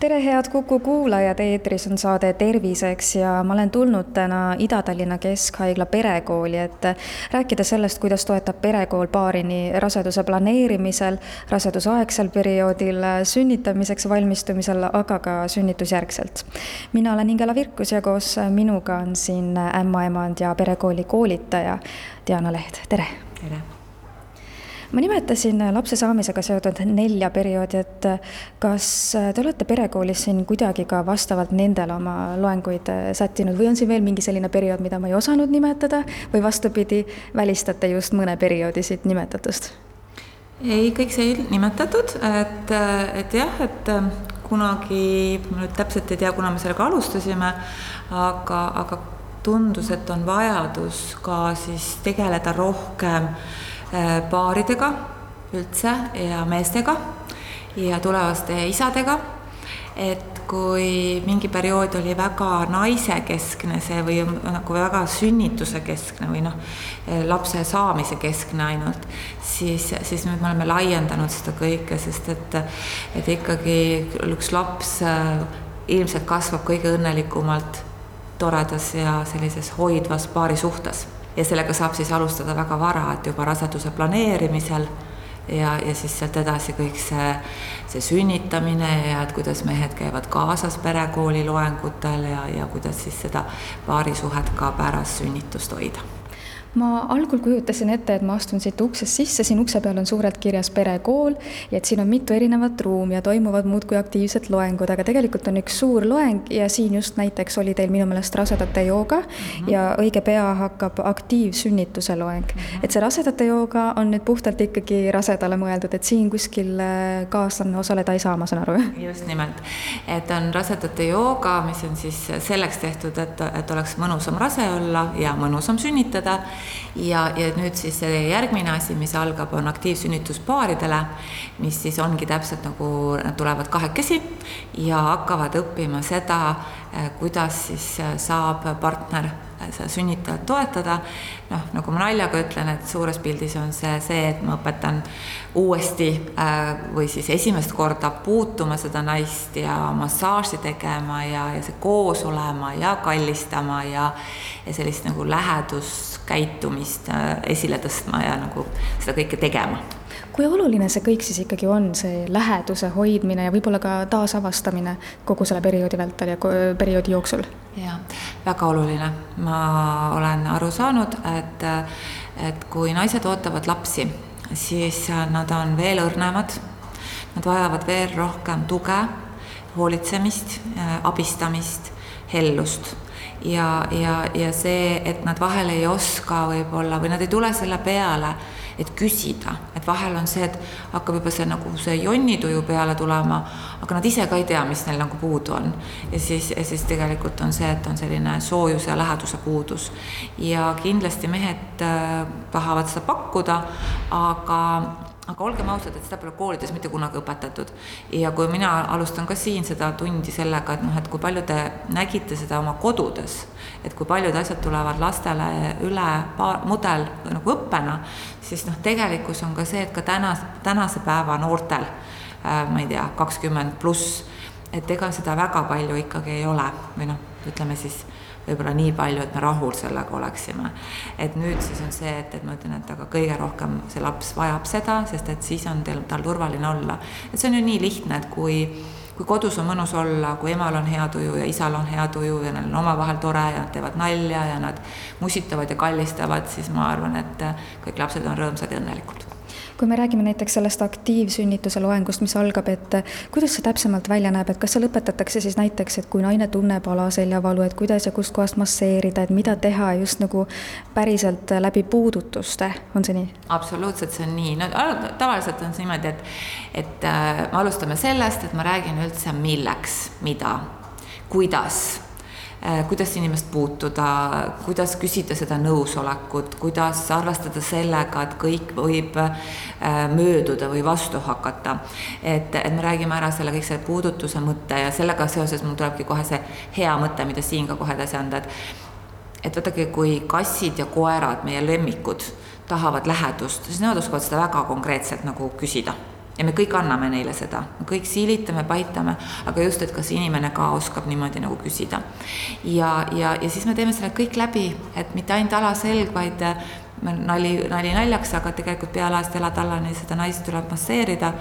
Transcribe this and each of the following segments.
tere, head Kuku kuulajad, eetris on saade Terviseks ja ma olen tulnud täna Ida-Tallinna Keskhaigla perekooli, et rääkida sellest, kuidas toetab perekool paari nii raseduse planeerimisel, rasedusaegsel perioodil, sünnitamiseks valmistumisel, aga ka sünnitusjärgselt. mina olen Ingela Virkus ja koos minuga on siin ämmaemand ja perekooli koolitaja Diana Leht, tere! tere! Ma nimetasin lapse saamisega seotud nelja perioodi, et kas te olete perekoolis siin kuidagi ka vastavalt nendele oma loenguid sättinud või on siin veel mingi selline periood, mida ma ei osanud nimetada või vastupidi, välistate just mõne perioodi siit nimetatust? ei, kõik sai nimetatud, et, et jah, et kunagi, ma nüüd täpselt ei tea, kuna me sellega alustasime, aga, aga tundus, et on vajadus ka siis tegeleda rohkem äh, Äh, paaridega üldse ja meestega ja tulevaste isadega. et kui mingi periood oli väga naisekeskne see või nagu väga sünnituse keskne või noh, lapse saamise keskne ainult, siis, siis nüüd me oleme laiendanud seda kõike, sest et, et ikkagi üks laps äh, ilmselt kasvab kõige õnnelikumalt toredas ja sellises hoidvas paarisuhtes ja sellega saab siis alustada väga vara, et juba raseduse planeerimisel ja, ja siis sealt edasi kõik see, see sünnitamine ja et kuidas mehed käivad kaasas perekooli loengutel ja, ja kuidas siis seda paarisuhet ka pärast sünnitust hoida ma algul kujutasin ette, et ma astun siit uksest sisse, siin ukse peal on suurelt kirjas perekool ja et siin on mitu erinevat ruumi ja toimuvad muudkui aktiivsed loengud, aga tegelikult on üks suur loeng ja siin just näiteks oli teil minu meelest rasedate jooga mm -hmm. ja õige pea hakkab aktiivsünnituse loeng mm. -hmm. et see rasedate jooga on nüüd puhtalt ikkagi rasedale mõeldud, et siin kuskil äh, kaaslane osaleda ei saa, ma saan aru? just nimelt, et on rasedate jooga, mis on siis selleks tehtud, et, et oleks mõnusam rase olla ja mõnusam sünnitada ja, ja nüüd siis järgmine asi, mis algab, on aktiivsünnitus paaridele, mis siis ongi täpselt nagu nad tulevad kahekesi ja hakkavad õppima seda, eh, kuidas siis eh, saab partner seda sünnitajat toetada. noh, nagu ma naljaga ütlen, et suures pildis on see see, et ma õpetan uuesti äh, või siis esimest korda puutuma seda naist ja massaaži tegema ja, ja see koos olema ja kallistama ja, ja sellist nagu läheduskäitumist äh, esile tõstma ja nagu seda kõike tegema kui oluline see kõik siis ikkagi on, see läheduse hoidmine ja võib-olla ka taasavastamine kogu selle perioodi vältel ja perioodi jooksul? jaa, väga oluline. ma olen aru saanud, et, et kui naised ootavad lapsi, siis nad on veel õrnemad, nad vajavad veel rohkem tuge, hoolitsemist, abistamist, hellust ja, ja, ja see, et nad vahel ei oska võib-olla või nad ei tule selle peale et küsida, et vahel on see, et hakkab juba see nagu see jonnituju peale tulema, aga nad ise ka ei tea, mis neil nagu puudu on. ja siis, siis tegelikult on see, et on selline soojuse ja läheduse puudus. ja kindlasti mehed äh, tahavad seda pakkuda, aga aga olgem ausad, et seda pole koolides mitte kunagi õpetatud. ja kui mina alustan ka siin seda tundi sellega, et noh, et kui palju te nägite seda oma kodudes, et kui paljud asjad tulevad lastele üle paar, mudel nagu õppena, siis noh, tegelikkus on ka see, et ka täna, tänase päeva noortel äh,, ma ei tea, kakskümmend pluss, et ega seda väga palju ikkagi ei ole või noh, ütleme siis võib-olla nii palju, et me rahul sellega oleksime. et nüüd siis on see, et, et ma ütlen, et aga kõige rohkem see laps vajab seda, sest et siis on teil, tal turvaline olla. et see on ju nii lihtne, et kui kui kodus on mõnus olla, kui emal on hea tuju ja isal on hea tuju ja neil on omavahel tore ja nad teevad nalja ja nad musitavad ja kallistavad, siis ma arvan, et kõik lapsed on rõõmsad ja õnnelikud kui me räägime näiteks sellest aktiivsünnituse loengust, mis algab, et kuidas see täpsemalt välja näeb, et kas seal õpetatakse siis näiteks, et kui naine tunneb alaseljavalu, et kuidas ja kustkohast masseerida, et mida teha just nagu päriselt läbi puudutuste, on see nii? absoluutselt, see on nii, no tavaliselt on see niimoodi, et, et äh, me alustame sellest, et ma räägin üldse, milleks, mida, kuidas kuidas inimest puutuda, kuidas küsida seda nõusolekut, kuidas arvestada sellega, et kõik võib äh, mööduda või vastu hakata. et, et me räägime ära selle kõik selle puudutuse mõtte ja sellega seoses mul tulebki kohe see hea mõte, mida siin ka kohe edasi anda, et et vaadake, kui kassid ja koerad, meie lemmikud, tahavad lähedust, siis nemad oskavad seda väga konkreetselt nagu küsida ja me kõik anname neile seda, kõik siilitame, paitame, aga just, et kas inimene ka oskab niimoodi nagu küsida. ja, ja, ja siis me teeme selle kõik läbi, et mitte ainult alaselg, vaid nali, nali naljaks, aga tegelikult pealaest elatallani seda naist tuleb masseerida.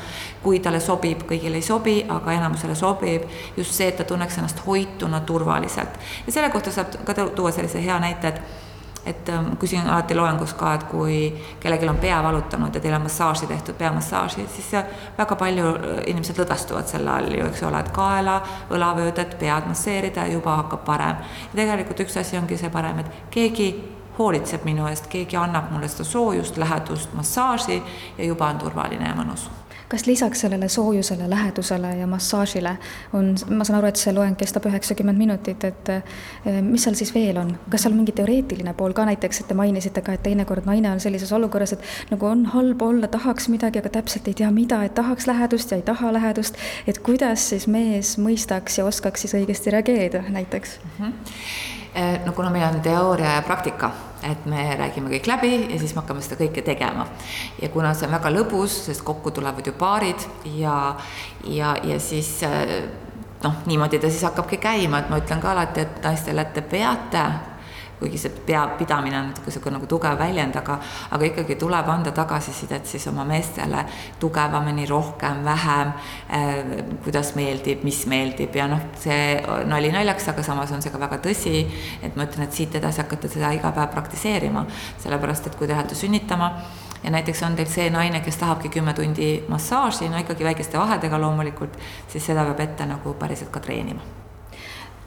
kui talle sobib, kõigile ei sobi, aga enamusele sobib just see, et ta tunneks ennast hoituna turvaliselt. ja selle kohta saab ka tuua sellise hea näite, et et ähm, küsin alati loengus ka, et kui kellelgi on pea valutanud ja teil on massaaži tehtud, peamassaaži, siis väga palju äh, inimesed lõdvestuvad selle all ju, eks ole, et kaela, õlavöödet, pead masseerida ja juba hakkab parem. ja tegelikult üks asi ongi see parem, et keegi hoolitseb minu eest, keegi annab mulle seda soojust, lähedust, massaaži ja juba on turvaline ja mõnus kas lisaks sellele soojusele, lähedusele ja massaažile on, ma saan aru, et see loeng kestab üheksakümmend minutit, et eh, mis seal siis veel on, kas seal mingi teoreetiline pool ka näiteks, et te mainisite ka, et teinekord naine on sellises olukorras, et nagu on halb olla, tahaks midagi, aga täpselt ei tea, mida, et tahaks lähedust ja ei taha lähedust, et kuidas siis mees mõistaks ja oskaks siis õigesti reageerida näiteks? Mm? -hmm no kuna meil on teooria ja praktika, et me räägime kõik läbi ja siis me hakkame seda kõike tegema. ja kuna see on väga lõbus, sest kokku tulevad ju paarid ja, ja, ja siis eh, noh, niimoodi ta siis hakkabki käima, et ma ütlen ka alati, et naistele, et te peate kuigi see peapidamine on natuke niisugune nagu tugev väljend, aga, aga ikkagi tuleb anda tagasisidet siis oma meestele tugevamini, rohkem, vähem äh,, kuidas meeldib, mis meeldib ja noh, see nali naljaks, aga samas on see ka väga tõsi, et ma ütlen, et siit edasi hakata seda iga päev praktiseerima, sellepärast et kui te lähete sünnitama, ja näiteks on teil see naine, kes tahabki kümme tundi massaaži, no ikkagi väikeste vahedega loomulikult, siis seda peab ette nagu päriselt ka treenima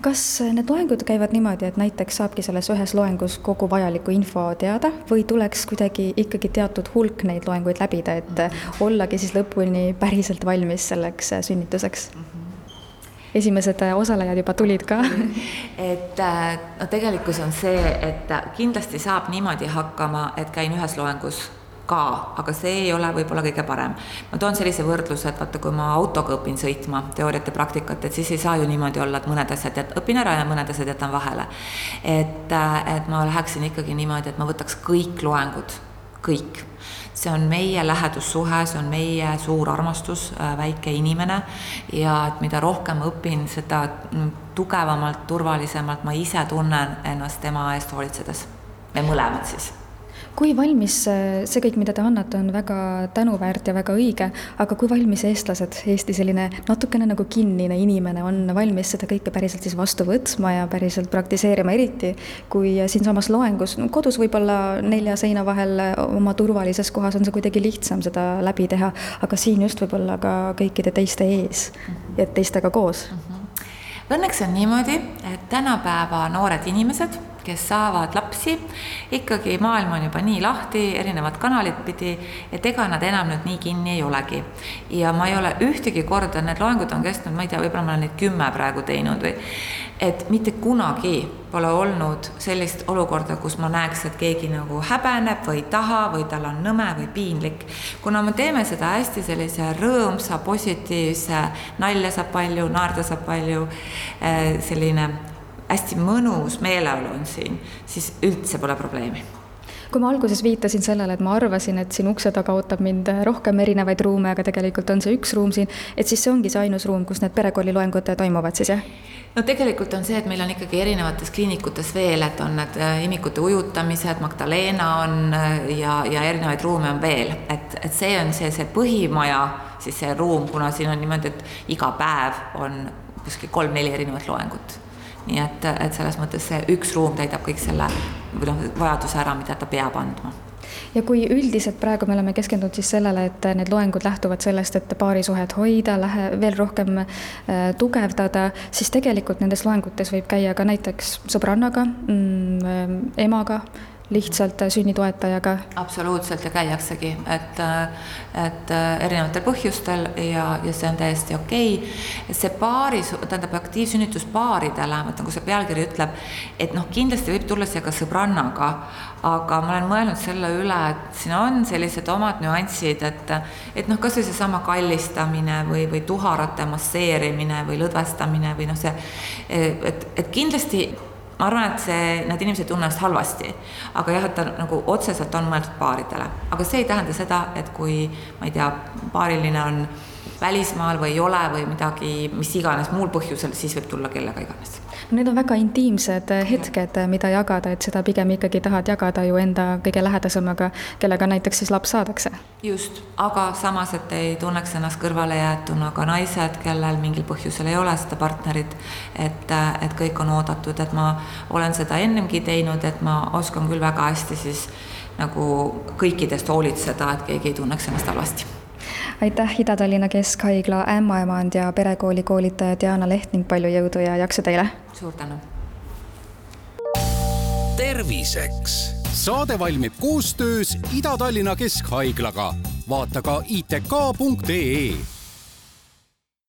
kas need loengud käivad niimoodi, et näiteks saabki selles ühes loengus kogu vajaliku info teada või tuleks kuidagi ikkagi teatud hulk neid loenguid läbida, et ollagi siis lõpuni päriselt valmis selleks sünnituseks? esimesed osalejad juba tulid ka. et no tegelikkus on see, et kindlasti saab niimoodi hakkama, et käin ühes loengus ka, aga see ei ole võib-olla kõige parem. ma toon sellise võrdluse, et vaata, kui ma autoga õpin sõitma, teooriat ja praktikat, et siis ei saa ju niimoodi olla, et mõned asjad jät-, õpin ära ja mõned asjad jätan vahele. et, et ma läheksin ikkagi niimoodi, et ma võtaks kõik loengud, kõik see on meie lähedussuhe, see on meie suur armastus, äh, väike inimene ja et mida rohkem ma õpin, seda tugevamalt, turvalisemalt ma ise tunnen ennast tema eest hoolitsedes. me mõlemad siis kui valmis see kõik, mida te annate, on väga tänuväärt ja väga õige, aga kui valmis eestlased, Eesti selline natukene nagu kinnine inimene on valmis seda kõike päriselt siis vastu võtma ja päriselt praktiseerima, eriti kui siinsamas loengus, kodus võib-olla nelja seina vahel oma turvalises kohas on see kuidagi lihtsam seda läbi teha, aga siin just võib-olla ka kõikide teiste ees ja teistega koos mm. -hmm. Õnneks on niimoodi, et tänapäeva noored inimesed kes saavad lapsi, ikkagi maailm on juba nii lahti, erinevad kanalid pidi, et ega nad enam nüüd nii kinni ei olegi. ja ma ei ole ühtegi korda, need loengud on kestnud, ma ei tea, võib-olla ma olen neid kümme praegu teinud või et mitte kunagi pole olnud sellist olukorda, kus ma näeks, et keegi nagu häbeneb või ei taha või tal on nõme või piinlik. kuna me teeme seda hästi sellise rõõmsa, positiivse, nalja saab palju, naerda saab palju, eh, selline hästi mõnus meeleolu on siin, siis üldse pole probleemi. Kui ma alguses viitasin sellele, et ma arvasin, et siin ukse taga ootab mind rohkem erinevaid ruume, aga tegelikult on see üks ruum siin, et siis see ongi see ainus ruum, kus need perekooliloengud toimuvad siis, jah? no tegelikult on see, et meil on ikkagi erinevates kliinikutes veel, et on need äh, imikute ujutamised, Magdalena on äh, ja, ja erinevaid ruume on veel, et, et see on see, see põhimaja, siis see ruum, kuna siin on niimoodi, et iga päev on kuskil kolm-neli erinevat loengut nii et, et selles mõttes see üks ruum täidab kõik selle või noh, vajaduse ära, mida ta peab andma. Ja kui üldiselt praegu me oleme keskendunud siis sellele, et need loengud lähtuvad sellest, et paarisuhet hoida, lähe, veel rohkem äh, tugevdada, siis tegelikult nendes loengutes võib käia ka näiteks sõbrannaga mm,, emaga, lihtsalt sünnitoetajaga? absoluutselt ja käiaksegi, et, et erinevatel põhjustel ja, ja see on täiesti okei okay.. see paari, tähendab aktiivsünnitus paaridele, vaata nagu see pealkiri ütleb, et noh, kindlasti võib tulla siia ka sõbrannaga, aga ma olen mõelnud selle üle, et siin on sellised omad nüansid, et, et noh, kasvõi seesama kallistamine või, või tuharate masseerimine või lõdvestamine või noh, see, et, et kindlasti ma arvan, et see, need inimesed ei tunne ennast halvasti, aga jah, et ta nagu otseselt on mõeldud paaridele, aga see ei tähenda seda, et kui ma ei tea, paariline on välismaal või ei ole või midagi, mis iganes muul põhjusel, siis võib tulla kellega iganes Need on väga intiimsed hetked, mida jagada, et seda pigem ikkagi tahad jagada ju enda kõige lähedasemaga, kellega näiteks siis laps saadakse. just, aga samas, et ei tunneks ennast kõrvalejäetuna ka naised, kellel mingil põhjusel ei ole seda partnerit, et, et kõik on oodatud, et ma olen seda ennemgi teinud, et ma oskan küll väga hästi siis nagu kõikidest hoolitseda, et keegi ei tunneks ennast halvasti aitäh, Ida-Tallinna Keskhaigla ämmaemand ja perekooli koolitaja Diana Leht ning palju jõudu ja jaksu teile! suur tänu! terviseks. saade valmib koostöös Ida-Tallinna Keskhaiglaga. vaata ka itk.ee